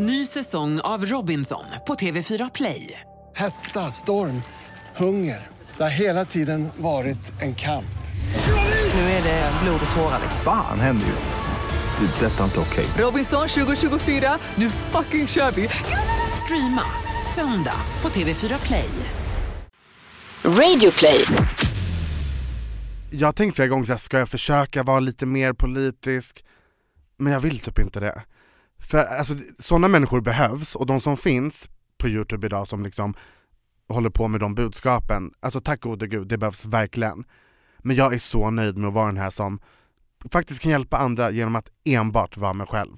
Ny säsong av Robinson på TV4 Play. Hetta, storm, hunger. Det har hela tiden varit en kamp. Nu är det blod och tårar. Fan händer just nu. Det. är Detta är inte okej. Robinson 2024, nu fucking kör vi! Streama söndag på TV4 Play. Radio play. Jag har tänkt flera gånger så här, ska jag försöka vara lite mer politisk? Men jag vill typ inte det. För alltså, sådana människor behövs, och de som finns på youtube idag som liksom håller på med de budskapen, alltså tack gode gud, det behövs verkligen. Men jag är så nöjd med att vara den här som faktiskt kan hjälpa andra genom att enbart vara mig själv.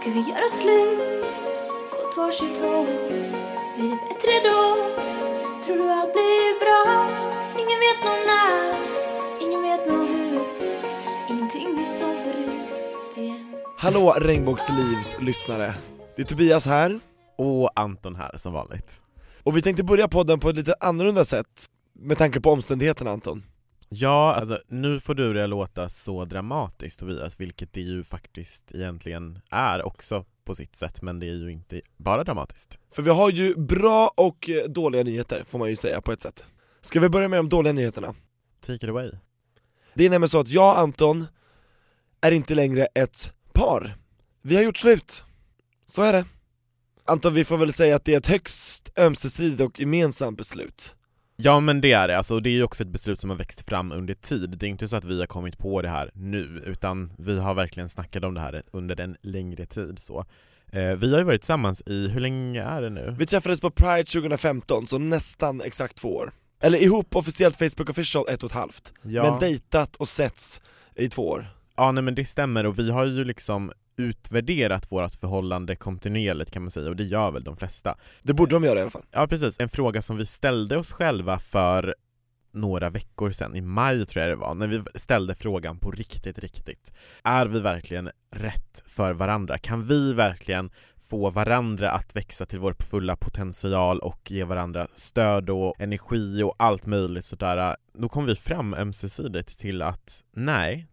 Ska vi göra slut? Åt varsitt håll? Blir det bättre då? Tror du allt blir bra? Ingen vet nog när, ingen vet nog hur Ingenting blir som förut igen Hallå Regnbågslivs lyssnare, det är Tobias här, Och Anton här som vanligt. och vi tänkte börja podden på ett lite annorlunda sätt med tanke på omständigheterna Anton. Ja, alltså nu får du det låta så dramatiskt Tobias, vilket det ju faktiskt egentligen är också på sitt sätt, men det är ju inte bara dramatiskt. För vi har ju bra och eh, dåliga nyheter får man ju säga på ett sätt. Ska vi börja med de dåliga nyheterna? Take it away. Det är nämligen så att jag och Anton är inte längre ett par. Vi har gjort slut. Så är det. Anton, vi får väl säga att det är ett högst ömsesidigt och gemensamt beslut. Ja men det är det, alltså det är ju också ett beslut som har växt fram under tid. Det är inte så att vi har kommit på det här nu, utan vi har verkligen snackat om det här under en längre tid så. Eh, vi har ju varit tillsammans i, hur länge är det nu? Vi träffades på Pride 2015, så nästan exakt två år. Eller ihop officiellt Facebook official ett och ett halvt, Ja. men dejtat och setts i två år. Ja nej men det stämmer och vi har ju liksom utvärderat vårt förhållande kontinuerligt kan man säga och det gör väl de flesta. Det borde de göra i alla fall. Ja precis, en fråga som vi ställde oss själva för några veckor sedan, i maj tror jag det var, när vi ställde frågan på riktigt, riktigt. Är vi verkligen rätt för varandra? Kan vi verkligen få varandra att växa till vår fulla potential och ge varandra stöd och energi och allt möjligt sådär. Då kom vi fram ömsesidigt till att nej,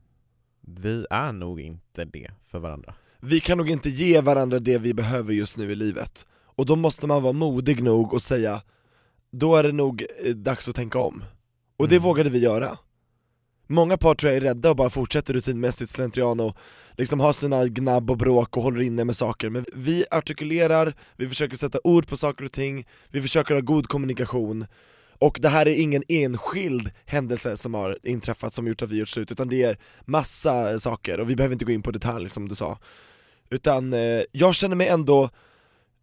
vi är nog inte det för varandra. Vi kan nog inte ge varandra det vi behöver just nu i livet. Och då måste man vara modig nog och säga, då är det nog eh, dags att tänka om. Och det Mm. vågade vi göra. Många par tror jag är rädda och bara fortsätter rutinmässigt slentrian och liksom har sina gnabb och bråk och håller inne med saker, men vi artikulerar, vi försöker sätta ord på saker och ting, vi försöker ha god kommunikation och det här är ingen enskild händelse som har inträffat som gjort att vi gjort slut, utan det är massa saker och vi behöver inte gå in på detalj som du sa. Utan eh, jag känner mig ändå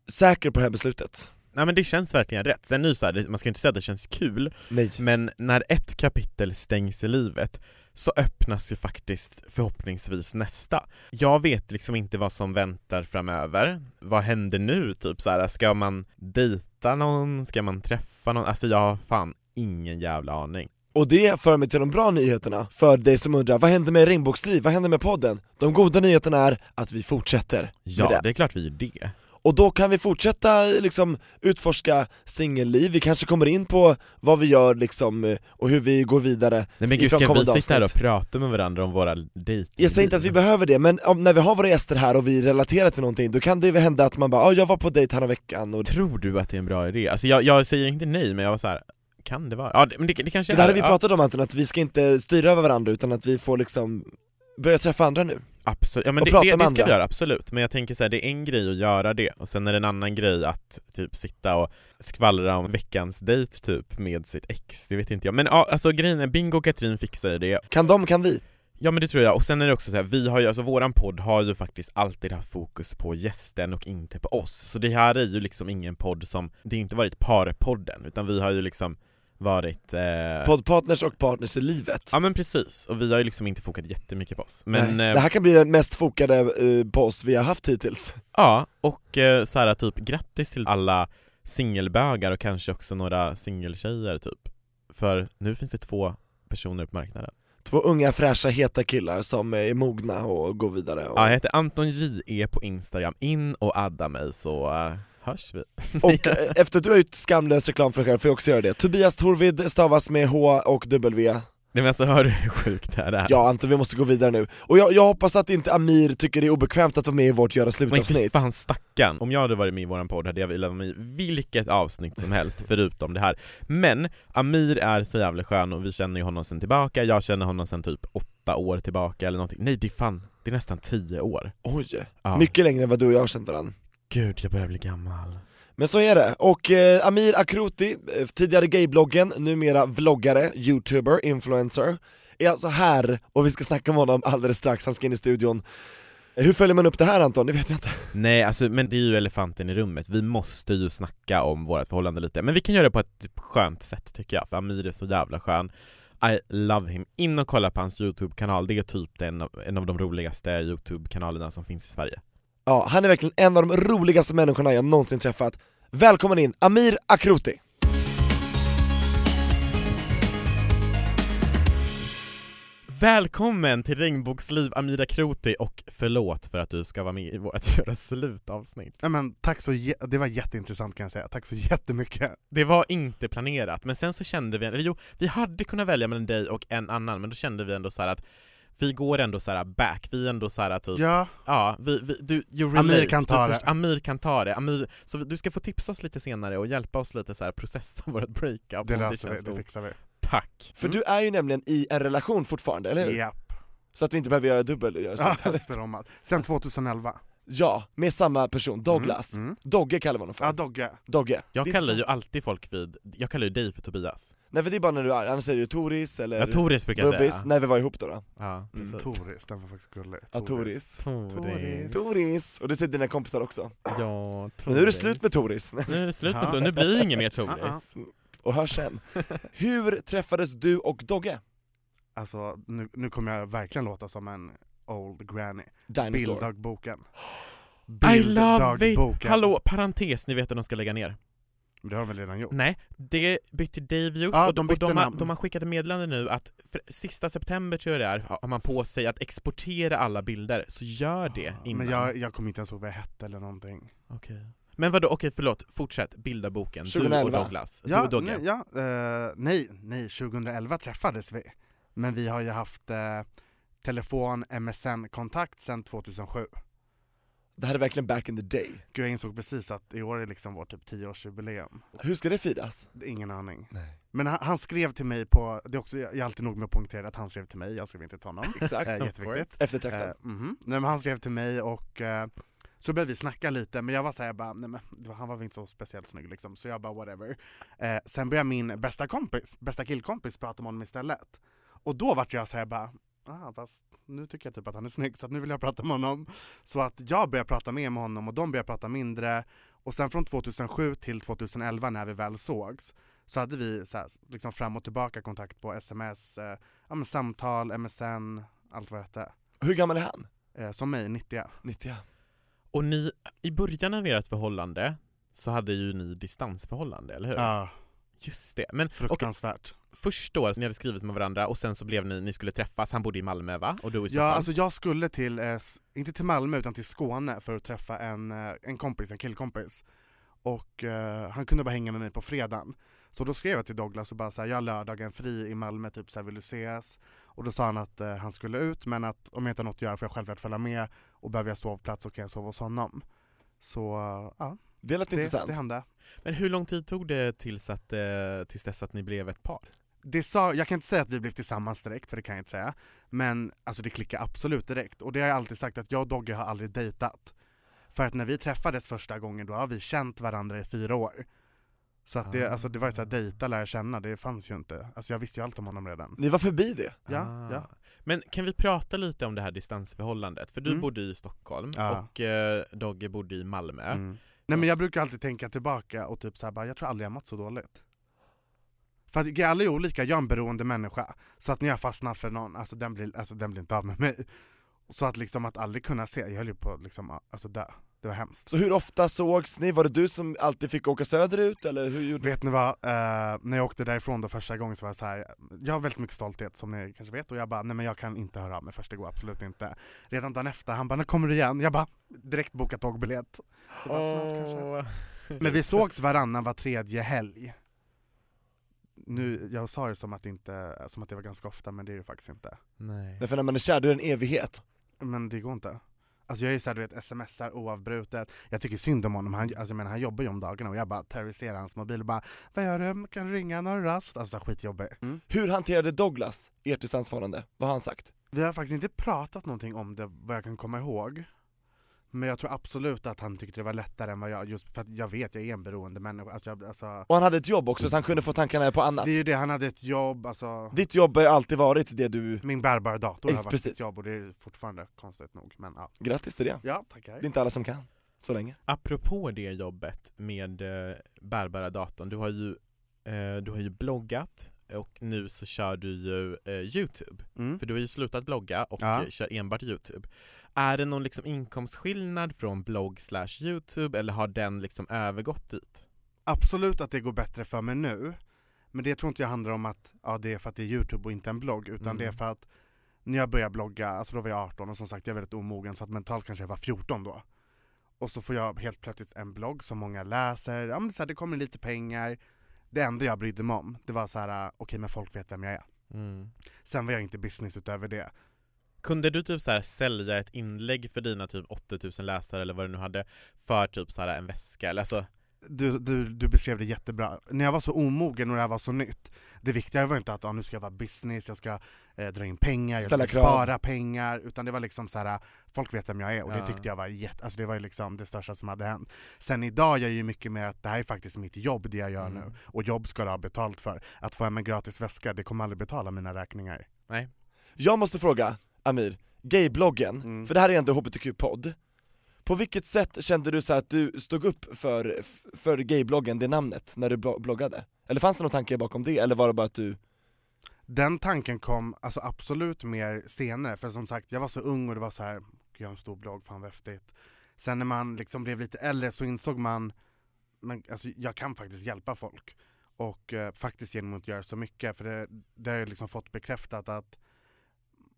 säker på det här beslutet. Nej men det känns verkligen rätt. Sen nu så här, man ska inte säga att det känns kul, Nej. men när ett kapitel stängs i livet så öppnas ju faktiskt förhoppningsvis nästa. Jag vet liksom inte vad som väntar framöver. Vad händer nu? Typ så här, ska man dejta någon? Ska man träffa någon? Alltså jag har fan ingen jävla aning. Och det för mig till de bra nyheterna, för dig som undrar, vad händer med Regnbågsliv? Vad händer med podden? De goda nyheterna är att vi fortsätter Ja, det. det är klart vi gör det. Och då kan vi fortsätta liksom utforska singelliv, vi kanske kommer in på vad vi gör liksom och hur vi går vidare Nej men gud, ska vi sitta här och prata med varandra om våra dejter? Jag säger inte att vi behöver det, men om, när vi har våra gäster här och vi relaterar till någonting, då kan det väl hända att man bara ah, jag var på dejt här veckan och Tror du att det är en bra idé? Alltså jag, jag säger inte nej, men jag var så här. kan det vara? Ja, det, men det, det kanske Men det hade är. vi ja. pratat om Anton, att vi ska inte styra över varandra utan att vi får liksom börja träffa andra nu Absolut, ja men det, det, det ska vi göra, absolut. Men jag tänker så här, det är en grej att göra det, och sen är det en annan grej att typ sitta och skvallra om veckans dejt typ med sitt ex, det vet inte jag. Men ja, alltså grejen är, Bingo och Katrin fixar ju det. Kan de, kan vi? Ja men det tror jag, och sen är det också så här, vi har ju, alltså våran podd har ju faktiskt alltid haft fokus på gästen och inte på oss. Så det här är ju liksom ingen podd som, det har inte varit parpodden, utan vi har ju liksom varit eh... Poddpartners och partners i livet Ja men precis, och vi har ju liksom inte fokat jättemycket på oss. Men Nej. eh, Det här kan bli den mest fokade eh, på oss vi har haft hittills Ja, och eh, så här, typ grattis till alla singelbögar och kanske också några singeltjejer typ. För nu finns det två personer på marknaden. Två unga fräscha heta killar som är mogna och går vidare och... Ja, jag heter Anton JE på Instagram, in och adda mig så... Hörs vi? Och eh, efter att du har gjort skamlös reklam för dig själv får jag också göra det. Tobias Torvid stavas med H och W. Nej men alltså hör du hur sjukt det här är? Ja Anton, vi måste gå vidare nu. Och jag, jag hoppas att inte Amir tycker det är obekvämt att vara med i vårt Göra Men fy slut-avsnitt. fan stackarn, om jag hade varit med i våran podd hade jag velat vara med i vilket avsnitt som helst förutom det här Men Amir är så jävla skön och vi känner ju honom sen tillbaka, jag känner honom sen typ åtta år tillbaka eller någonting Nej det är fan, det är nästan tio år Oj, ja. mycket längre än vad du och jag har känt varandra. Gud, jag börjar bli gammal. Men så är det, och eh, Amir Akroti, eh, tidigare gaybloggen, numera vloggare, youtuber, influencer, är alltså här och vi ska snacka med honom alldeles strax, han ska in i studion. Eh, Hur följer man upp det här Anton? Det vet jag inte. Nej alltså, men det är ju elefanten i rummet, vi måste ju snacka om vårt förhållande lite. Men vi kan göra det på ett skönt sätt tycker jag, för Amir är så jävla skön. I love him. In och kolla på hans YouTube-kanal, det är typ en av, en av de roligaste YouTube-kanalerna som finns i Sverige Ja, han är verkligen en av de roligaste människorna jag någonsin träffat. Välkommen in, Amir Akroti! Välkommen till Regnbågsliv Amira Kroti och förlåt för att du ska vara med i vårt Göra slut-avsnitt Ja, men tack så, det var jätteintressant kan jag säga, tack så jättemycket. Det var inte planerat, men sen så kände vi, eller jo, vi hade kunnat välja mellan dig och en annan, men då kände vi ändå så här att vi går ändå så här back, vi är ändå så här typ Ja, Ja, vi, vi, du, you Amir kan ta du det. Amir kan ta det, Amir, så du ska få tipsa oss lite senare och hjälpa oss lite så här processa vårt breakup det om löser vi, känns det fixar vi. Tack! För du är ju nämligen i en relation fortfarande, eller hur? Japp. Så att vi inte behöver göra dubbel göra om allt. Sen 2011. Ja, med samma person, Douglas. Mm, mm. Dogge kallar vi honom för. Ja, Dogge. Dogge. Jag Det kallar ju alltid folk vid, jag kallar ju dig för Tobias Nej för det är bara när du är, annars är det ju Toris eller Ja, Toris brukar jag Bubbis, säga när vi var ihop då, då. Ja, Mm, precis Toris, den var faktiskt gullig. Ja, Toris. Toris Toris! Och det säger dina kompisar också. Ja, Toris Men nu är det slut med Toris, Nu är det slut med. Toris, nu blir det inget mer. Toris och hör sen. Hur träffades du och Dogge? Alltså, nu, nu kommer jag verkligen låta som en old granny. Dinosaur. Bilddagboken. I love it! Bilddagboken. Hallå, parentes, ni vet att de ska lägga ner Men Det har de väl redan gjort? Nej, det bytte Davius Ja, och, de och de, har, de har skickat meddelande nu att för, sista september tror jag det är, har man på sig att exportera alla bilder, så gör det innan. Men jag, jag kommer inte ens ihåg vad jag hette eller någonting. Okej. Men vadå, okej förlåt, fortsätt, bilda boken, du 2011. och Douglas, du Ja, och Dogge. nej, ja, eh, nej, nej, 2011 träffades vi. Men vi har ju haft eh, telefon, MSN-kontakt sedan 2007. Det här är verkligen back in the day. Gud jag insåg precis att i år är liksom vårt typ 10-årsjubileum. Hur ska det firas? Ingen aning. Nej. Men han, han skrev till mig på, det är också, jag är alltid nog med att poängtera att han skrev till mig, jag skrev inte till honom. Exakt. Eh, jätteviktigt. Eftertraktad. Eh, mhm. Nej, men han skrev till mig och eh, så började vi snacka lite, men jag var såhär bara, nej men han var väl inte så speciellt snygg liksom, så jag bara whatever. Eh, sen började min bästa kompis, bästa killkompis prata med honom istället. Och då vart jag såhär bara, ah, fast nu tycker jag typ att han är snygg så att nu vill jag prata med honom. Så att jag började prata mer med honom och de började prata mindre. Och sen från 2007 till 2011 när vi väl sågs så hade vi så här, liksom fram och tillbaka kontakt på sms, eh, ja, men samtal, MSN, allt vad det hette. Hur gammal är han? Eh, som mig, 90. 90 Och ni, i början av ert förhållande så hade ju ni distansförhållande, eller hur? Ja, Just det, men fruktansvärt. Först då, ni hade skrivit med varandra och sen så blev ni, ni skulle träffas, han bodde i Malmö va? Och du i Ja, alltså jag skulle till, eh, inte till Malmö utan till Skåne för att träffa en, eh, en kompis, en killkompis. Och eh, han kunde bara hänga med mig på fredagen. Så då skrev jag till Douglas och bara såhär, jag har lördagen fri i Malmö, typ såhär, vill du ses? Och då sa han att eh, han skulle ut, men att om jag inte har något att göra får jag självklart följa med och behöver jag sovplats så kan jag sova hos honom. Så ja, Det lät det, intressant. det hände. Men hur lång tid tog det tills, att, eh, tills dess att ni blev ett par? det sa, jag kan inte säga att vi blev tillsammans direkt, för det kan jag inte säga. Men alltså det klickade absolut direkt. Och det har jag alltid sagt att jag och Dogge har aldrig dejtat. För att när vi träffades första gången då har vi känt varandra i fyra år. Så att det, Ah. alltså det var ju såhär, dejta, lära känna, det fanns ju inte. Alltså jag visste ju allt om honom redan. Ni var förbi det? Ja, Ah. ja. Men kan vi prata lite om det här distansförhållandet? För du Mm. bodde i Stockholm Ja. och eh, Dogge bodde i Malmö. Mm. Nej men jag brukar alltid tänka tillbaka och typ såhär jag tror aldrig jag mått så dåligt. För att alla är olika, jag är en beroende människa. Så att när jag fastnar för någon, alltså den blir, alltså den blir inte av med mig. Så att liksom att aldrig kunna se, jag höll ju på liksom, alltså dö. Det var hemskt. Så hur ofta sågs ni? Var det du som alltid fick åka söderut eller hur gjorde Vet ni vad, eh, när jag åkte därifrån då första gången så var jag så här. jag har väldigt mycket stolthet som ni kanske vet och jag bara, nej men jag kan inte höra av mig först, det går absolut inte. Redan dagen efter, han bara, när kommer du igen? Jag bara, direkt boka tågbiljett. Så bara, snart kanske. Men vi sågs varannan var tredje helg. Nu, jag sa det som att, det inte, som att det var ganska ofta, men det är det faktiskt inte. Nej. Därför när man är kär, då är det en evighet. Men det går inte. Alltså jag är såhär, du vet, smsar oavbrutet, jag tycker synd om honom, han, alltså, jag menar, han jobbar ju om dagarna och jag bara terroriserar hans mobil och bara Vad gör du? Kan du ringa? Du rast? Alltså skitjobbig. Mm. Hur hanterade Douglas ert distansförhållande? Vad har han sagt? Vi har faktiskt inte pratat någonting om det, vad jag kan komma ihåg. Men jag tror absolut att han tyckte det var lättare än vad jag, just för att jag vet, jag är en beroende människa. Alltså, jag, alltså, Och han hade ett jobb också, så han kunde få tankarna på annat. det är ju det, han hade ett jobb, alltså Ditt jobb har alltid varit det du... min bärbara dator Ex- har varit precis. ett jobb och det är fortfarande konstigt nog. Men ja, Grattis till det. ja tackar. Det är inte alla som kan, så länge. Apropå det jobbet med eh, bärbara datorn, du har ju, eh, du har ju bloggat och nu så kör du ju eh, Youtube. Mm. För du har ju slutat blogga och Ja. kör enbart Youtube. Är det någon liksom inkomstskillnad från blogg slash Youtube eller har den liksom övergått dit? Absolut att det går bättre för mig nu, men det tror inte jag handlar om att ja, det är för att det är Youtube och inte en blogg, utan Mm. det är för att när jag började blogga, alltså då var jag 18 och som sagt jag är väldigt omogen så att mentalt kanske jag var 14 då. Och så får jag helt plötsligt en blogg som många läser, ja men så här, det kommer lite pengar. Det enda jag brydde mig om, det var så här: okej men folk vet vem jag är. Mm. Sen var jag inte business utöver det. Kunde du typ så här sälja ett inlägg för dina typ 8000 läsare eller vad du nu hade för typ så här en väska eller alltså Du, du, du beskrev det jättebra. När jag var så omogen och det här var så nytt, det viktiga var inte att ah, nu ska jag vara business, jag ska eh, dra in pengar, Ställa jag ska krav. spara pengar, utan det var liksom så här, folk vet vem jag är och Ja. det tyckte jag var jätte, alltså det var ju liksom det största som hade hänt. Sen idag är jag ju mycket mer att det här är faktiskt mitt jobb det jag gör Mm. nu, och jobb ska du ha betalt för. Att få hem en gratis väska, det kommer aldrig betala mina räkningar. nej. Jag måste fråga, Amir, gaybloggen, Mm. för det här är ändå HBTQ-podd På vilket sätt kände du så att du stod upp för, för gaybloggen, det namnet, när du blo- bloggade? Eller fanns det någon tanke bakom det, eller var det bara att du... Den tanken kom alltså absolut mer senare, för som sagt jag var så ung och det var så här, jag har en stor blogg, fan vad häftigt. Sen när man liksom blev lite äldre så insåg man, men alltså jag kan faktiskt hjälpa folk. Och eh, faktiskt genom att göra så mycket, för det, det har jag liksom fått bekräftat att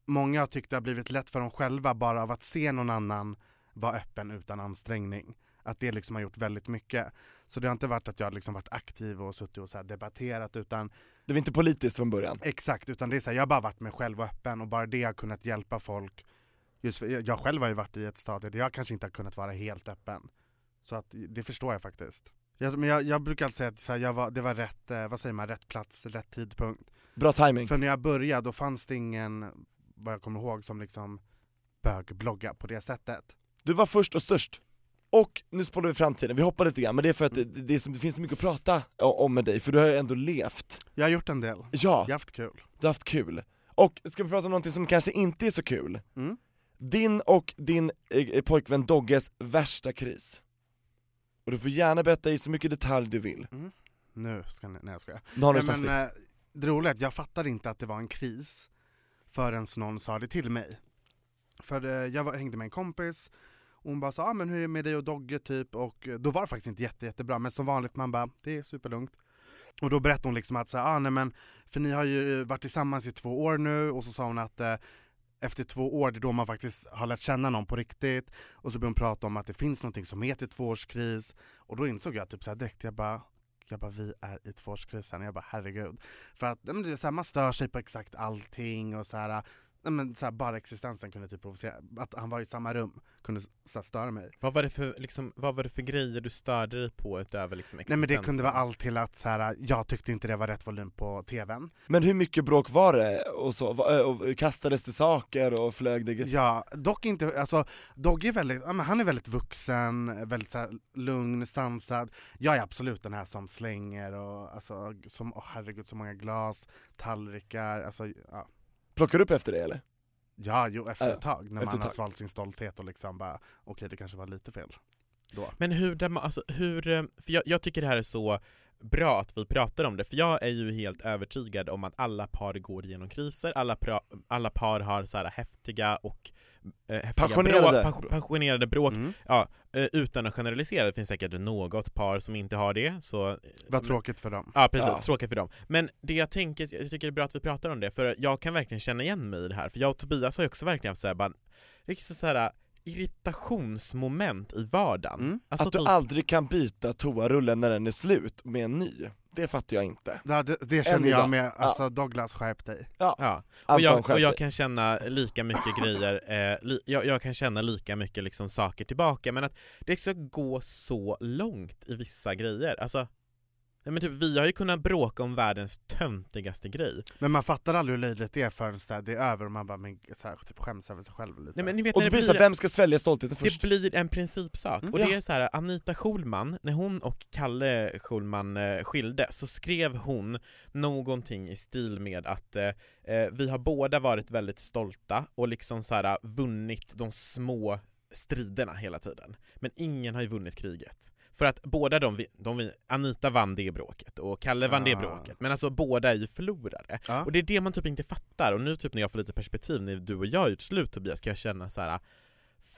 många har tyckt det har blivit lätt för dem själva bara av att se någon annan vara öppen utan ansträngning. Att det liksom har gjort väldigt mycket. Så det har inte varit att jag liksom varit aktiv och suttit och så debatterat utan Det var inte politiskt från början? Exakt, utan det är så här, jag har bara varit mig själv och öppen och bara det har kunnat hjälpa folk. Just för, jag själv har ju varit i ett stadie där jag kanske inte har kunnat vara helt öppen. Så att det förstår jag faktiskt. Jag, men jag, jag brukar alltid säga att här, jag var, det var rätt, eh, vad säger man, rätt plats, rätt tidpunkt. Bra timing. För när jag började då fanns det ingen, vad jag kommer ihåg, som liksom bögblogga på det sättet. Du var först och störst. Och nu spolar vi framtiden, vi hoppar lite grann, men det är för att det, det, är det finns så mycket att prata om med dig, för du har ju ändå levt. Jag har gjort en del, Ja, jag har haft kul. du har haft kul. Och ska vi prata om någonting som kanske inte är så kul? Mm. Din och din eh, pojkvän Dogges värsta kris. Och du får gärna berätta i så mycket detalj du vill. Nu ska ni, nej jag skojar. Nej, men, det. eh, det roliga är att jag fattade inte att det var en kris förrän någon sa det till mig. För eh, jag var, hängde med en kompis, och hon bara sa ah, men hur är det med dig och Dogge typ? Och då var det faktiskt inte jätte, jättebra, men som vanligt man bara det är superlugnt. Och då berättade hon liksom att så här, ah, nej, men, för ni har ju eh, varit tillsammans i två år nu, och så sa hon att eh, efter två år, det är då man faktiskt har lärt känna någon på riktigt. Och så började hon prata om att det finns något som heter tvåårskris. Och då insåg jag typ så här direkt, jag bara jag bara vi är i tvåårskrisen, jag bara herregud. För att men det är så här, man stör sig på exakt allting och så här, nej, men så här, bara existensen kunde typ provocera. Att han var i samma rum kunde så här, störa mig. Vad var, det för, liksom, vad var det för grejer du störde dig på utöver liksom Nej men det existensen? kunde vara allt till att så här, jag tyckte inte det var rätt volym på tvn. Men hur mycket bråk var det? Och så, eh, och kastades det saker och flög det? Ja, dock inte, alltså Dogge är väldigt, han är väldigt vuxen, väldigt så här, lugn, sansad. Jag är absolut den här som slänger och alltså, som, åh herregud så många glas, tallrikar, alltså ja. Plockar du upp efter det eller? Ja, jo efter Ja, ett tag, när efter man har tag. svalt sin stolthet och liksom bara, okej det kanske var lite fel. Då. Men hur, alltså, hur eh, för jag, jag tycker det här är så bra att vi pratar om det, för jag är ju helt övertygad om att alla par går igenom kriser, alla, alla par har så här häftiga och eh, häftiga Passionerade. Bråk, pas- passionerade bråk, Mm. ja, eh, utan att generalisera, det finns säkert något par som inte har det, så Vad tråkigt för dem. Ja precis, Ja. tråkigt för dem. Men det jag tänker, jag tycker det är bra att vi pratar om det, för jag kan verkligen känna igen mig i det här, för jag och Tobias har ju också verkligen haft såhär bara, liksom såhär irritationsmoment i vardagen. Mm. Alltså att du typ- aldrig kan byta toarullen när den är slut med en ny, det fattar jag inte. Ja, det, det Än känner jag med, alltså Douglas skärp dig. Ja, och Anton, jag, och jag kan känna lika mycket grejer, eh, li, jag, jag kan känna lika mycket liksom saker tillbaka, men att det ska gå så långt i vissa grejer. Alltså, nej men typ, vi har ju kunnat bråka om världens töntigaste grej. Men man fattar aldrig hur löjligt det är förrän så här, det är över och man bara men, så här, typ skäms över sig själv lite. Nej, men ni vet Och det blir såhär, vem ska svälja stoltheten först? det blir en principsak. Mm. och det Ja. är så här, Anita Schulman, när hon och Kalle Schulman eh, skilde, så skrev hon någonting i stil med att eh, eh, vi har båda varit väldigt stolta och liksom så här, vunnit de små striderna hela tiden. Men ingen har ju vunnit kriget. För att båda de, de Anita vann det bråket och Kalle vann det Ah. bråket, men alltså båda är ju förlorare. Ja. Och det är det man typ inte fattar, och nu typ när jag får lite perspektiv när du och jag har gjort slut Tobias, kan jag känna så här.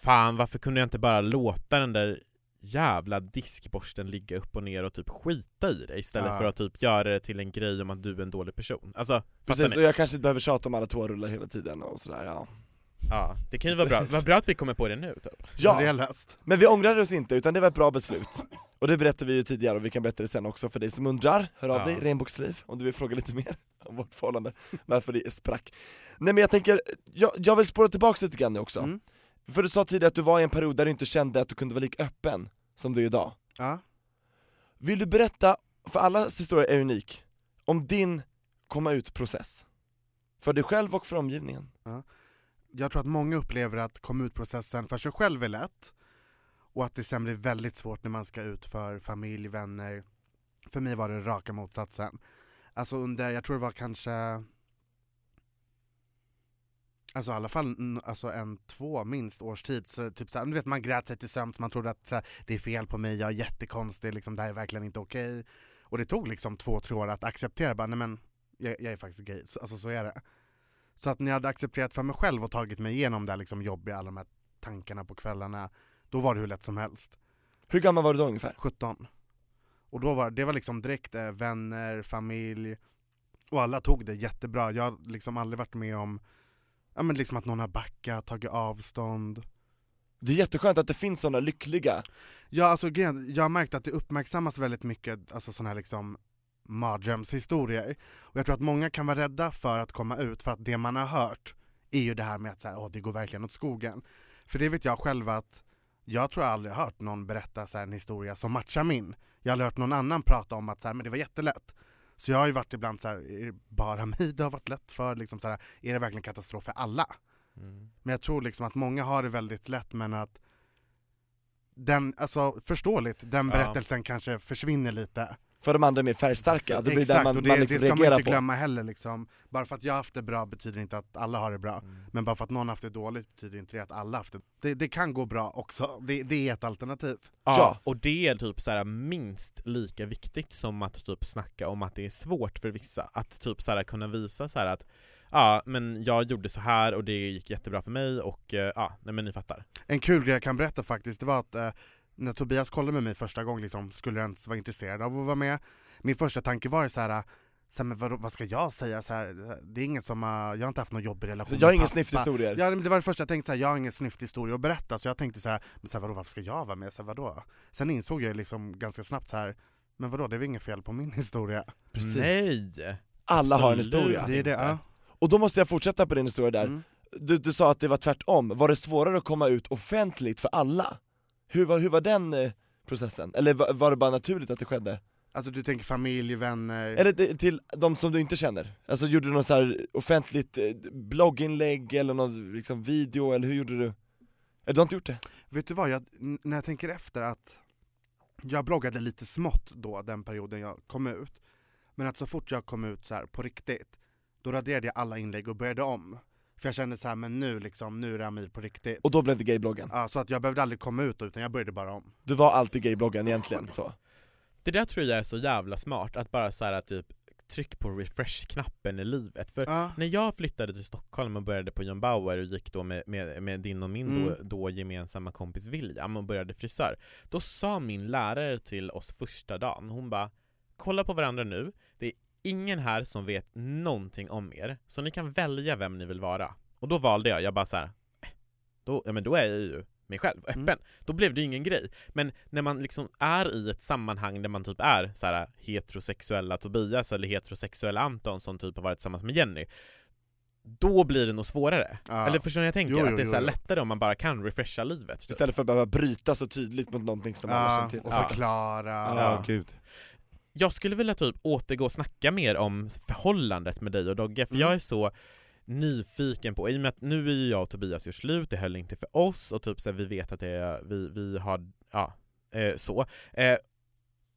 Fan varför kunde jag inte bara låta den där jävla diskborsten ligga upp och ner och typ skita i det istället Ja. för att typ göra det till en grej om att du är en dålig person. Alltså, Precis, och jag kanske inte behöver tjata om alla toarullar hela tiden och sådär, ja. Ja, det kan ju vara bra. Vad bra att vi kommer på det nu typ. Ja. Det är Ja, löst. men vi ångrade oss inte, utan det var ett bra beslut. Och det berättade vi ju tidigare, och vi kan berätta det sen också för dig som undrar, hör av Ja. dig, Regnbågsliv, om du vill fråga lite mer om vårt förhållande, varför det sprack. Nej men jag tänker, jag, jag vill spåra tillbaka lite grann nu också. Mm. För du sa tidigare att du var i en period där du inte kände att du kunde vara lika öppen som du är idag. Ja. Vill du berätta, för allas historia är unik, om din komma ut-process? För dig själv och för omgivningen. Jag tror att många upplever att komma ut-processen för sig själv är lätt och att det sen blir väldigt svårt när man ska ut för familj, vänner. För mig var det raka motsatsen. Alltså under, jag tror det var kanske Alltså i alla fall alltså en, två minst års tid, så typ såhär, du vet man grät sig till sömns, man trodde att såhär, det är fel på mig, jag är jättekonstig, liksom, det här är verkligen inte okej. Och det tog liksom två, tre år att acceptera, bara nej men jag, jag är faktiskt gay, så, alltså så är det. Så att när jag hade accepterat för mig själv och tagit mig igenom det här liksom jobbiga, alla de här tankarna på kvällarna, då var det hur lätt som helst. Hur gammal var du då ungefär? 17. Och då var det var liksom direkt eh, vänner, familj, och alla tog det jättebra. Jag har liksom aldrig varit med om ja, men liksom att någon har backat, tagit avstånd. Det är jätteskönt att det finns sådana lyckliga, Ja, alltså, jag har märkt att det uppmärksammas väldigt mycket, alltså sådana här liksom mardrömshistorier. Och jag tror att många kan vara rädda för att komma ut för att det man har hört är ju det här med att så här, Åh, det går verkligen åt skogen. För det vet jag själv att jag tror jag aldrig hört någon berätta så här en historia som matchar min. Jag har aldrig hört någon annan prata om att så här, men det var jättelätt. Så jag har ju varit ibland så här, är det bara mig det har varit lätt för? Liksom så här, är det verkligen katastrof för alla? Men jag tror liksom att många har det väldigt lätt men att den, alltså förståeligt, den Ja. berättelsen kanske försvinner lite. För de andra är mer färgstarka, det blir Exakt, där man, och det, man liksom det ska man inte på. glömma heller liksom. Bara för att jag har haft det bra betyder inte att alla har det bra. Mm. Men bara för att någon har haft det dåligt betyder inte det att alla har haft det. Det, det kan gå bra också, det, det är ett alternativ. Ja, Ja. och det är typ så här minst lika viktigt som att typ snacka om att det är svårt för vissa. Att typ så här kunna visa så här att ja, men jag gjorde så här och det gick jättebra för mig och eh, ja, nej men ni fattar. En kul grej jag kan berätta faktiskt, det var att eh, när Tobias kollade med mig första gången, liksom, skulle jag ens vara intresserad av att vara med? Min första tanke var ju så här. Så här, men vad, vad ska jag säga? Så här, det är ingen som har, jag har inte haft någon jobbig relation Så jag har ingen snyfthistorier. Ja, men det var det första jag tänkte, så här, jag har ingen snyfthistoria att berätta, så jag tänkte så här, men så här, vadå, varför ska jag vara med? Så här, vadå? Sen insåg jag liksom ganska snabbt så här, men vadå, det är väl inget fel på min historia? Precis. Nej! Alla har en Absolut. historia. Det är det, ja. Och då måste jag fortsätta på din historia där. Mm. Du, du sa att det var tvärtom, var det svårare att komma ut offentligt för alla? Hur var, hur var den eh, processen? Eller var, var det bara naturligt att det skedde? Alltså du tänker familj, vänner? Eller till de som du inte känner? Alltså gjorde du något så här offentligt eh, blogginlägg eller någon liksom video, eller hur gjorde du? Eh, Du har inte gjort det? Vet du vad, jag, n- när jag tänker efter att jag bloggade lite smått då, den perioden jag kom ut. Men att så fort jag kom ut så här på riktigt, då raderade jag alla inlägg och började om. För jag kände så här, men nu liksom, nu är det Amir på riktigt. Och då blev det gaybloggen? Ja, så att jag behövde aldrig komma ut utan jag började bara om. Du var alltid gaybloggen egentligen, så? Det där tror jag är så jävla smart, att bara så här typ tryck på refresh-knappen i livet. För Ja. när jag flyttade till Stockholm och började på John Bauer och gick då med, med, med din och min då, Mm. då gemensamma kompis William och började frisör, då sa min lärare till oss första dagen, hon bara Kolla på varandra nu, ingen här som vet någonting om er, så ni kan välja vem ni vill vara. Och då valde jag, jag bara så här, "Eh, då, ja men då är jag ju mig själv, öppen, Mm. då blev det ju ingen grej. Men när man liksom är i ett sammanhang där man typ är så här heterosexuella Tobias eller heterosexuella Anton som typ har varit tillsammans med Jenny, då blir det nog svårare. Ja. Eller förstår ni jag tänker? Jo, jo, att det är så lättare om man bara kan refresha livet. typ. Istället för att behöva bryta så tydligt mot någonting som alla Ja, känner till. och förklara. Ja, Ja. gud. Jag skulle vilja typ återgå och snacka mer om förhållandet med dig och Dogge, för Mm. jag är så nyfiken på, i och med att nu är ju jag och Tobias gjort slut, det höll inte för oss och typ så här, vi vet att det är, vi, vi har, ja, eh, så. Eh,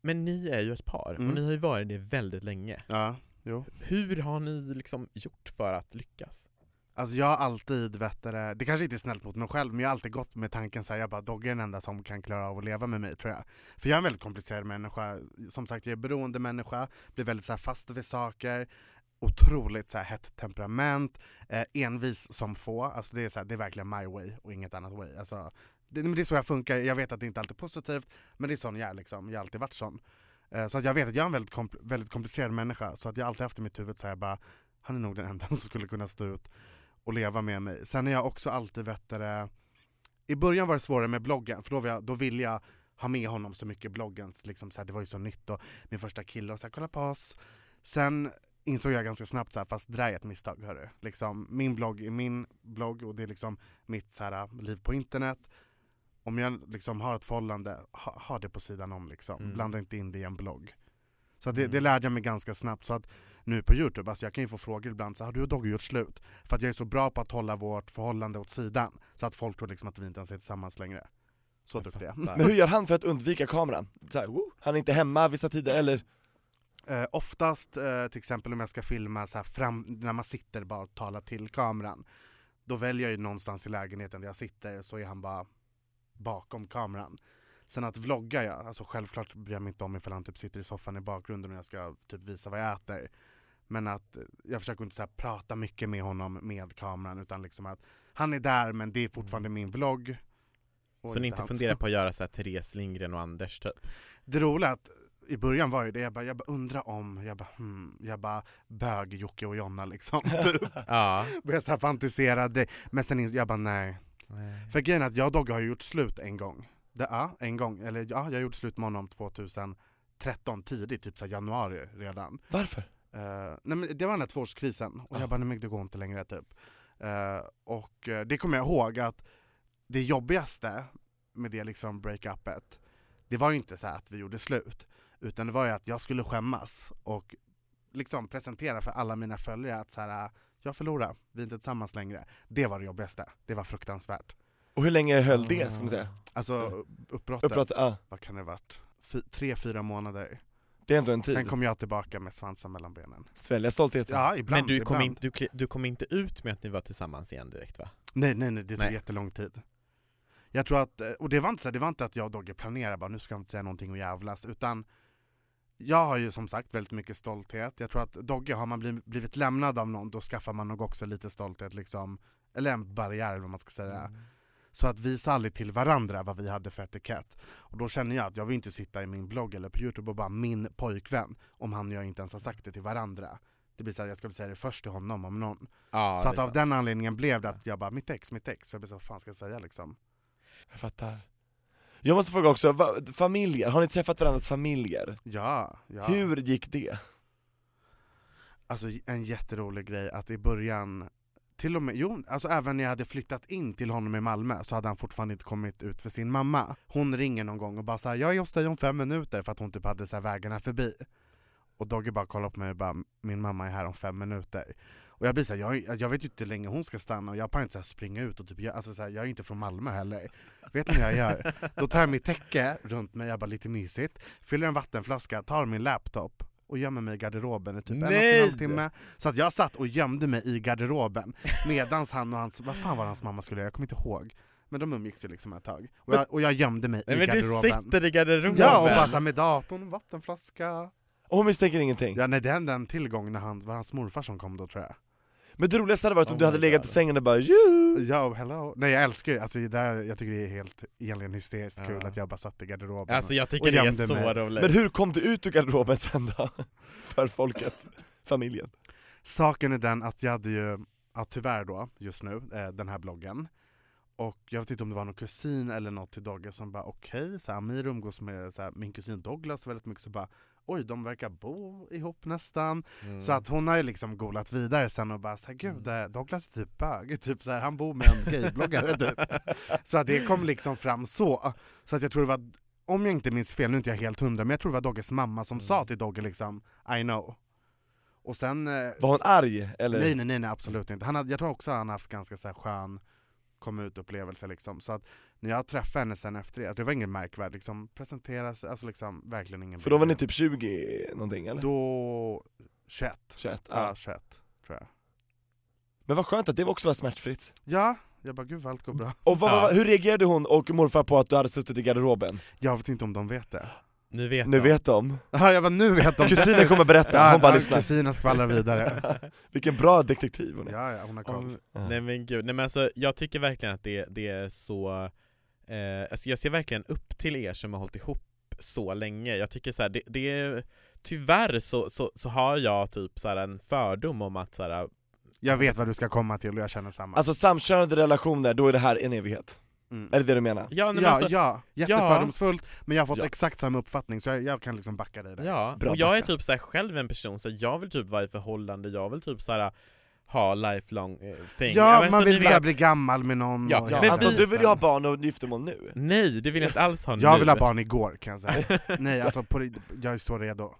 men ni är ju ett par, Mm. och ni har ju varit det väldigt länge. Ja, jo. Hur har ni liksom gjort för att lyckas? Alltså jag har alltid, vet du, det det kanske inte är snällt mot mig själv, men jag har alltid gått med tanken så här, jag bara Dogge är den enda som kan klara av att leva med mig tror jag. För jag är en väldigt komplicerad människa, som sagt jag är beroende människa, blir väldigt så här, fast vid saker, otroligt så här, hett temperament, eh, envis som få, alltså det är, så här, det är verkligen my way och inget annat way. Alltså, det, men det är så jag funkar, jag vet att det inte alltid är positivt, men det är sån jag är liksom, jag har alltid varit sån. Eh, så att jag vet att jag är en väldigt, kompl- väldigt komplicerad människa, så att jag alltid haft i mitt huvud så här, jag bara, han är nog den enda som skulle kunna stå ut och leva med mig. Sen är jag också alltid vettare, i början var det svårare med bloggen, för då, var jag, då ville jag ha med honom så mycket i bloggen, liksom så här, det var ju så nytt och min första kille och så här, kolla på oss. Sen insåg jag ganska snabbt så här, fast det där är ett misstag hörru. Liksom, min blogg är min blogg och det är liksom mitt så här, liv på internet. Om jag liksom har ett förhållande, ha, ha det på sidan om liksom. Mm. Blanda inte in det i en blogg. Så att det, Mm. det lärde jag mig ganska snabbt. Så att nu på youtube, alltså jag kan ju få frågor ibland, så har du och Dogge gjort slut? För att jag är så bra på att hålla vårt förhållande åt sidan, så att folk tror liksom att vi inte ens är tillsammans längre. Så duktig fattar. Men hur gör han för att undvika kameran? Så här, han är inte hemma vissa tider, eller? Eh, oftast, eh, till exempel om jag ska filma så fram, när man sitter bara och talar till kameran, då väljer jag ju någonstans i lägenheten där jag sitter, så är han bara bakom kameran. Sen att vlogga jag, alltså självklart bryr jag mig inte om ifall han typ sitter i soffan i bakgrunden och jag ska typ visa vad jag äter. Men att eh, jag försöker inte så prata mycket med honom med kameran utan liksom att han är där men det är fortfarande min vlogg. Så ni inte hans. funderar på att göra så här Therese Lindgren och Anders typ? Det roliga att i början var ju det, jag bara, jag bara undrar om, jag bara hmm, jag bara bög Jocke och Jonna liksom. Typ. Ja. Började så här fantisera, det, men sen ins- jag bara nej. För grejen är att jag och Dogge har gjort slut en gång. Det, ja, en gång. Eller ja, jag har gjort slut med honom 2013, tidigt, typ så här januari redan. Varför? Eh, nej men det var den här tvåårskrisen, och Ah. jag bara nej men det går inte längre typ. Eh, och eh, det kommer jag ihåg att det jobbigaste med det liksom breakupet, det var ju inte så att vi gjorde slut, utan det var ju att jag skulle skämmas och liksom presentera för alla mina följare att så här, jag förlorar, vi är inte tillsammans längre. Det var det jobbigaste, det var fruktansvärt. Och hur länge höll det, ska man säga? Alltså uppbrottet, Uppbrott, ja. vad kan det ha varit? Fy, tre, fyra månader. Det är ändå en tid. Sen kom jag tillbaka med svansen mellan benen. Svälja stoltheten. Ja, ibland. Men du kom, ibland. in, du, du kom inte ut med att ni var tillsammans igen direkt va? Nej nej nej, det tog Nej. jättelång tid. Jag tror att, eh, och det var inte så, det var inte att jag och Dogge planerade bara nu ska jag inte säga någonting och jävlas, utan jag har ju som sagt väldigt mycket stolthet. Jag tror att Dogge, har man blivit, blivit lämnad av någon, då skaffar man nog också lite stolthet liksom, eller en barriär eller vad man ska säga. Mm. Så att visa aldrig till varandra vad vi hade för etikett. Och då känner jag att jag vill inte sitta i min blogg eller på youtube och bara min pojkvän, om han och jag inte ens har sagt det till varandra. Det blir så här, jag väl säga det först till honom om någon. Ja, så att av den anledningen blev det att jag bara, mitt ex, mitt ex. För jag blev så, vad fan ska jag säga liksom? Jag fattar. Jag måste fråga också, va, familjer, har ni träffat varandras familjer? Ja, ja. Hur gick det? Alltså en jätterolig grej att i början, till och med, jo, alltså även när jag hade flyttat in till honom i Malmö så hade han fortfarande inte kommit ut för sin mamma. Hon ringer någon gång och bara såhär, jag är hos dig om fem minuter för att hon typ hade så här vägarna förbi. Och Dogge bara kollar på mig och bara, min mamma är här om fem minuter. Och jag blir såhär, jag, jag vet ju inte hur länge hon ska stanna och jag kan inte så här springa ut och typ, jag, alltså så här, jag är inte från Malmö heller. Vet ni vad jag gör? Då tar jag mitt täcke runt mig, jag bara lite mysigt, fyller en vattenflaska, tar min laptop och gömmer mig i garderoben i typ en och Nej! en halv timme. Så att jag satt och gömde mig i garderoben medans han och hans, vad fan var hans mamma skulle göra? Jag kommer inte ihåg. Men de umgicks ju liksom ett tag. Och jag, och jag gömde mig Nej, i men du garderoben. sitter i garderoben! Ja, och bara så här med datorn, vattenflaska. Och hon misstänker ingenting? Ja nej det hände en tillgång när han, var hans morfar som kom då tror jag. Men det roligaste hade varit om Oh du hade legat God. i sängen och bara Tjo! Ja, hello. Nej jag älskar det, alltså, där, jag tycker det är helt egentligen hysteriskt kul att jag bara satt i garderoben. Alltså jag Och tycker det är så mig. roligt. Men hur kom du ut ur garderoben sen då? För folket, familjen? Saken är den att jag hade ju, ja, tyvärr då, just nu, eh, den här bloggen. Och jag vet inte om det var någon kusin eller något till Dogge som bara okej, så här, Amir umgås med så här, min kusin Douglas väldigt mycket, så bara oj de verkar bo ihop nästan. Mm. Så att hon har ju liksom golat vidare sen och bara såhär gud Mm. eh, Douglas är typ bög, typ så här, han bor med en gaybloggare typ. Så att det kom liksom fram så. Så att jag tror det var, om jag inte minns fel, nu är inte jag helt hundra, men jag tror det var Dogges mamma som Mm. sa till Dogge liksom I know. Och sen... eh, Var hon arg eller? Nej nej nej, nej absolut inte. Han hade, jag tror också han haft ganska så här skön kom ut upplevelse liksom. Så att när jag träffade henne sen efter det, det var ingen märkvärd liksom, presentera sig, alltså liksom verkligen ingen För då var ni typ 20 någonting eller? Då... 21. 21? Ja, Ja. 21 tror jag. Men vad skönt att det också var smärtfritt. Ja, jag bara gud allt går bra. Och vad, Ja. hur reagerade hon och morfar på att du hade suttit i garderoben? Jag vet inte om de vet det. Nu vet Nu de. vet de. Ja, jag bara nu vet de. Kusinen kommer berätta, Ja, hon bara ja, lyssnar. Kusinen skvallrar vidare. Vilken bra detektiv hon är. Ja, ja, hon har koll. Om, Ja. Nej men gud, nej men alltså jag tycker verkligen att det, det är så eh, Alltså jag ser verkligen upp till er som har hållit ihop så länge, jag tycker så här, det, det är Tyvärr så, så, så har jag typ så här en fördom om att så här, Jag vet vad du ska komma till och jag känner samma. Alltså samkönade relationer, då är det här en evighet. Mm. Är det det du menar? Ja, men Ja, alltså, ja, jättefördomsfullt, men jag har fått Ja. exakt samma uppfattning så jag, jag kan liksom backa dig där. Ja, Bra och jag är backa. typ så här själv en person, så jag vill typ vara i förhållande, jag vill typ så här ha lifelong eh, thing Ja, men man vill bara bli gammal med någon Ja, och men Anton, vi- du vill ju ha barn och giftermål nu. Nej, det vill jag inte alls ha nu Jag vill ha barn igår kan jag säga. Nej alltså, på, jag är så redo.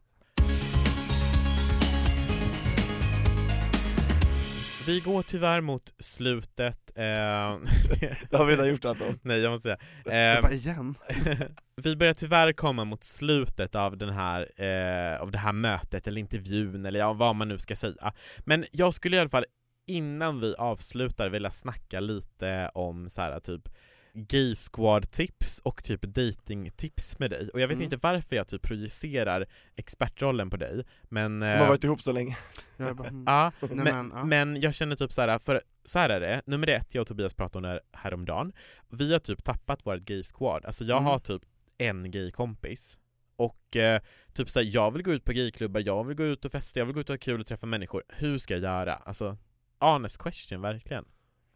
Vi går tyvärr mot slutet, eh, Det har vi redan gjort Anton. nej jag måste säga eh, bara igen? Vi börjar tyvärr komma mot slutet av, den här, eh, av det här mötet, eller intervjun, eller ja, vad man nu ska säga. Men jag skulle i alla fall, innan vi avslutar, vilja snacka lite om så här typ gay squad tips och typ dating-tips med dig. Och jag vet Mm. inte varför jag typ projicerar expertrollen på dig, men... Som eh, har varit ihop så länge. Jag bara, mm. Ja, Nej, men, men, ja. men jag känner typ så här, för så här är det, nummer ett, jag och Tobias pratade om det här häromdagen, vi har typ tappat vårt gay squad, alltså jag Mm. har typ en gay kompis och eh, typ såhär, jag vill gå ut på gayklubbar, jag vill gå ut och festa, jag vill gå ut och ha kul och träffa människor, hur ska jag göra? Alltså, honest question verkligen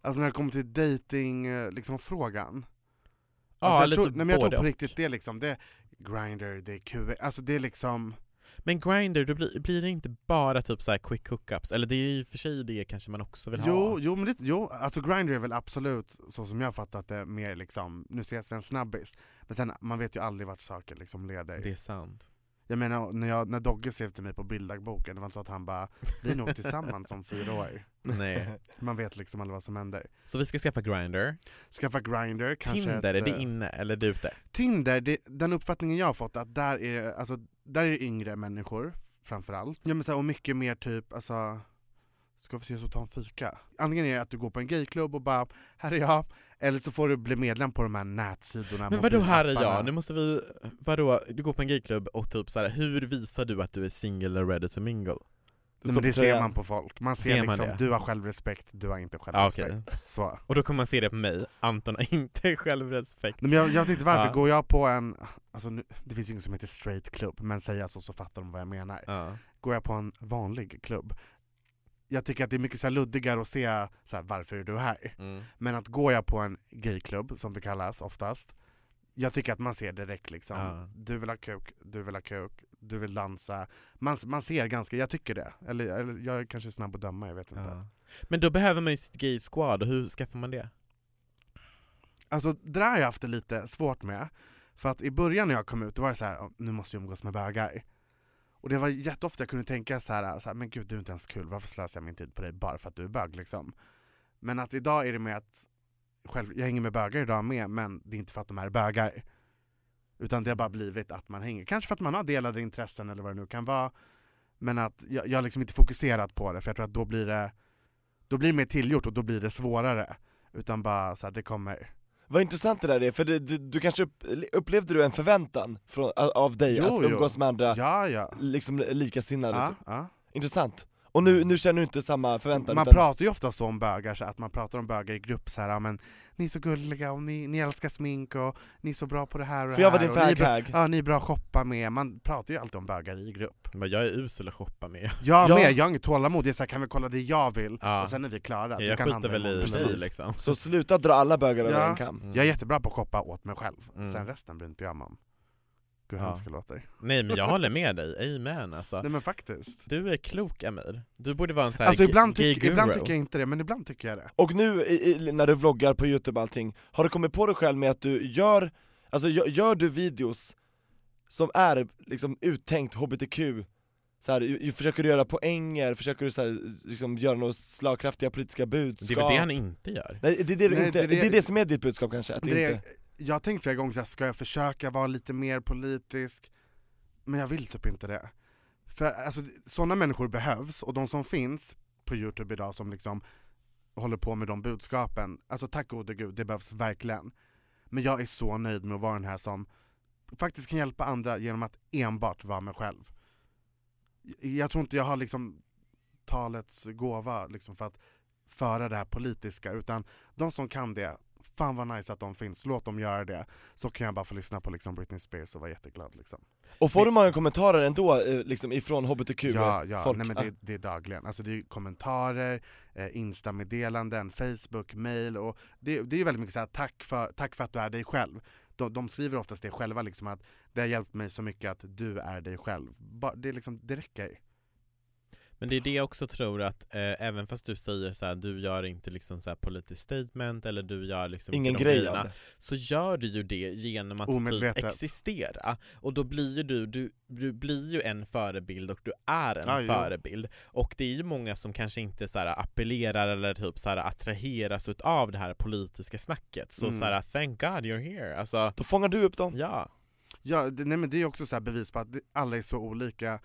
Alltså när det kommer till dating, eh, liksom frågan. Ja, alltså, jag lite tror, nej, men jag tror på riktigt, det är liksom, det är Grindr, det är QX, alltså det är liksom Men Grindr, då blir, blir det inte bara typ så här quick hookups, eller det är i och för sig det kanske man också vill Jo, ha jo, men det, jo, alltså Grindr är väl absolut, så som jag fattat det, mer liksom, nu ses vi en snabbis. Men sen, man vet ju aldrig vart saker liksom leder. Det är sant Jag menar, när, jag, när Dogge skrev till mig på bilddagboken, det var inte så att han bara 'Vi är nog tillsammans om fyra år' Nej, Man vet liksom aldrig vad som händer. så vi ska skaffa Grindr, Skaffa Grindr, kanske Tinder, ett, är det eh, inne eller är det ute? Tinder, det, den uppfattningen jag har fått att där är alltså, där är det yngre människor framförallt. Ja, men så här, och mycket mer typ, alltså Ska vi ses och ta en fika? Antingen är det att du går på en gayklubb och bara 'Här är jag' Eller så får du bli medlem på de här nätsidorna Men vadå här är jag? Nu måste vi, vadå, du går på en gayklubb och typ så här, hur visar du att du är single och ready to mingle? Nej, men det ser man på folk, man ser, Ser man liksom, det? du har självrespekt, du har inte Ja, självrespekt. okej. Så. Och då kommer man se det på mig, Anton har inte självrespekt Nej, men jag, jag vet inte varför, Ja. går jag på en, alltså nu, det finns ju inget som heter straight club, men säger jag så så fattar de vad jag menar. ja. Går jag på en vanlig klubb, jag tycker att det är mycket så luddigare att se så här, varför är du här? mm. Men att går jag på en gayklubb, som det kallas oftast, jag tycker att man ser direkt liksom, Ja. du vill ha kuk, du vill ha kuk, du vill dansa. Man, man ser ganska, jag tycker det. Eller, eller jag är kanske snabb att döma, jag vet inte. ja. Men då behöver man ju sitt gay squad, och hur skaffar man det? Alltså det där har jag haft det lite svårt med. För att i början när jag kom ut, då var det så här, "Åh, nu måste jag umgås med bögar. Och det var jätteofta jag kunde tänka så här, så här, men gud du är inte ens kul, varför slösar jag min tid på dig bara för att du är bög liksom? Men att idag är det med att, själv, jag hänger med bögar idag med, men det är inte för att de är bögar. Utan det har bara blivit att man hänger, kanske för att man har delade intressen eller vad det nu kan vara. Men att jag, jag har liksom inte fokuserat på det, för jag tror att då blir det, då blir det mer tillgjort och då blir det svårare. Utan bara så här, det kommer. Vad intressant det där är, för det, du, du kanske upp, upplevde du en förväntan från, av dig Jo, att jo. umgås med andra Ja, ja. liksom likasinnade? ja, typ? ja. Intressant. Och nu, nu känner du inte samma förväntan? Man utan, pratar ju ofta så om bögar, så att man pratar om bögar i grupp så här, men ni är så gulliga och ni, ni älskar smink och ni är så bra på det här och det För jag var här, din och ni är bra-. Ja, ni är bra att shoppa med, man pratar ju alltid om bögar i grupp. Men jag är usel att shoppa med. Jag Ja. med, jag har inget tålamod, jag är så här, kan vi kolla det jag vill? Ja. Och sen är vi klara. Du jag kan skiter handla väl i imorgon. mig Precis. liksom. Så sluta dra alla bögar över Ja. en kam. Mm. Jag är jättebra på att shoppa åt mig själv, Mm. sen resten bryr inte jag mig om. Gud Ja. hemskt det låter. Nej men jag håller med dig, amen alltså. Nej men faktiskt. Du är klok Amir. Du borde vara en sån här Alltså ibland, tyck, ibland tycker jag inte det, men ibland tycker jag det. Och nu i, i, när du vloggar på youtube och allting, har du kommit på dig själv med att du gör, alltså gör, gör du videos som är liksom uttänkt hbtq, så här, ju- ju- försöker du göra poänger, försöker du så här, liksom göra några slagkraftiga politiska budskap? Det är väl det han inte gör? Nej det är det, Nej, inte, det är det, det- är det som är ditt budskap kanske, att det det inte jag har tänkt flera gånger så här, ska jag försöka vara lite mer politisk? Men jag vill typ inte det. För alltså, sådana människor behövs, och de som finns på youtube idag som liksom håller på med de budskapen, alltså tack gode gud, det behövs verkligen. Men jag är så nöjd med att vara den här som faktiskt kan hjälpa andra genom att enbart vara mig själv. Jag tror inte jag har liksom talets gåva liksom för att föra det här politiska, utan de som kan det, fan vad nice att de finns, låt dem göra det. Så kan jag bara få lyssna på liksom Britney Spears och vara jätteglad liksom. Och får du många kommentarer ändå, eh, liksom ifrån hbtq Ja, ja folk? nej, men det, det är dagligen. Alltså det är kommentarer, eh, Insta-meddelanden, Facebook, mail och det, det är ju väldigt mycket så här, tack för, tack för att du är dig själv. De, de skriver oftast det själva, liksom att det har hjälpt mig så mycket att du är dig själv. Ba, det, är liksom, det räcker. Men det är det jag också tror att, eh, även fast du säger så här, du gör inte liksom så här politiskt statement eller du gör liksom Ingen grej grejerna, så gör du ju det genom att typ existera. Och då blir ju du, du, du blir ju en förebild och du är en Ja, jo. förebild. Och det är ju många som kanske inte så här appellerar eller typ så här attraheras av det här politiska snacket. Så Mm. så här, thank God you're here. Alltså, Då fångar du upp dem? ja. Ja, det, nej, men det är också så här bevis på att alla är så olika.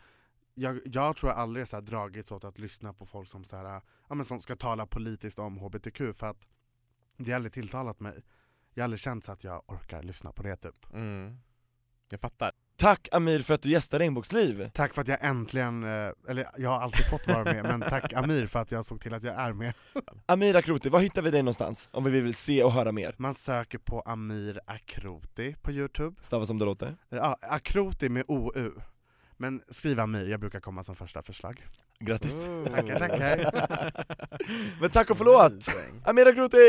Jag, jag tror jag aldrig så här dragits åt att lyssna på folk som, så här, ja, men som ska tala politiskt om HBTQ för att det har aldrig tilltalat mig. Jag har aldrig känt så att jag orkar lyssna på det typ. Mm. Jag fattar. Tack Amir för att du gästade Regnbågsliv! Tack för att jag äntligen, eh, eller jag har alltid fått vara med, men tack Amir för att jag såg till att jag är med. Amir Akroti, var hittar vi dig någonstans? Om vi vill se och höra mer? Man söker på Amir Akroti på youtube. Stava som det låter. Ja, Akroti med OU. Men skriv Amir, jag brukar komma som första förslag. Grattis! Tackar, tackar. Men tack och förlåt! Amir Akroti!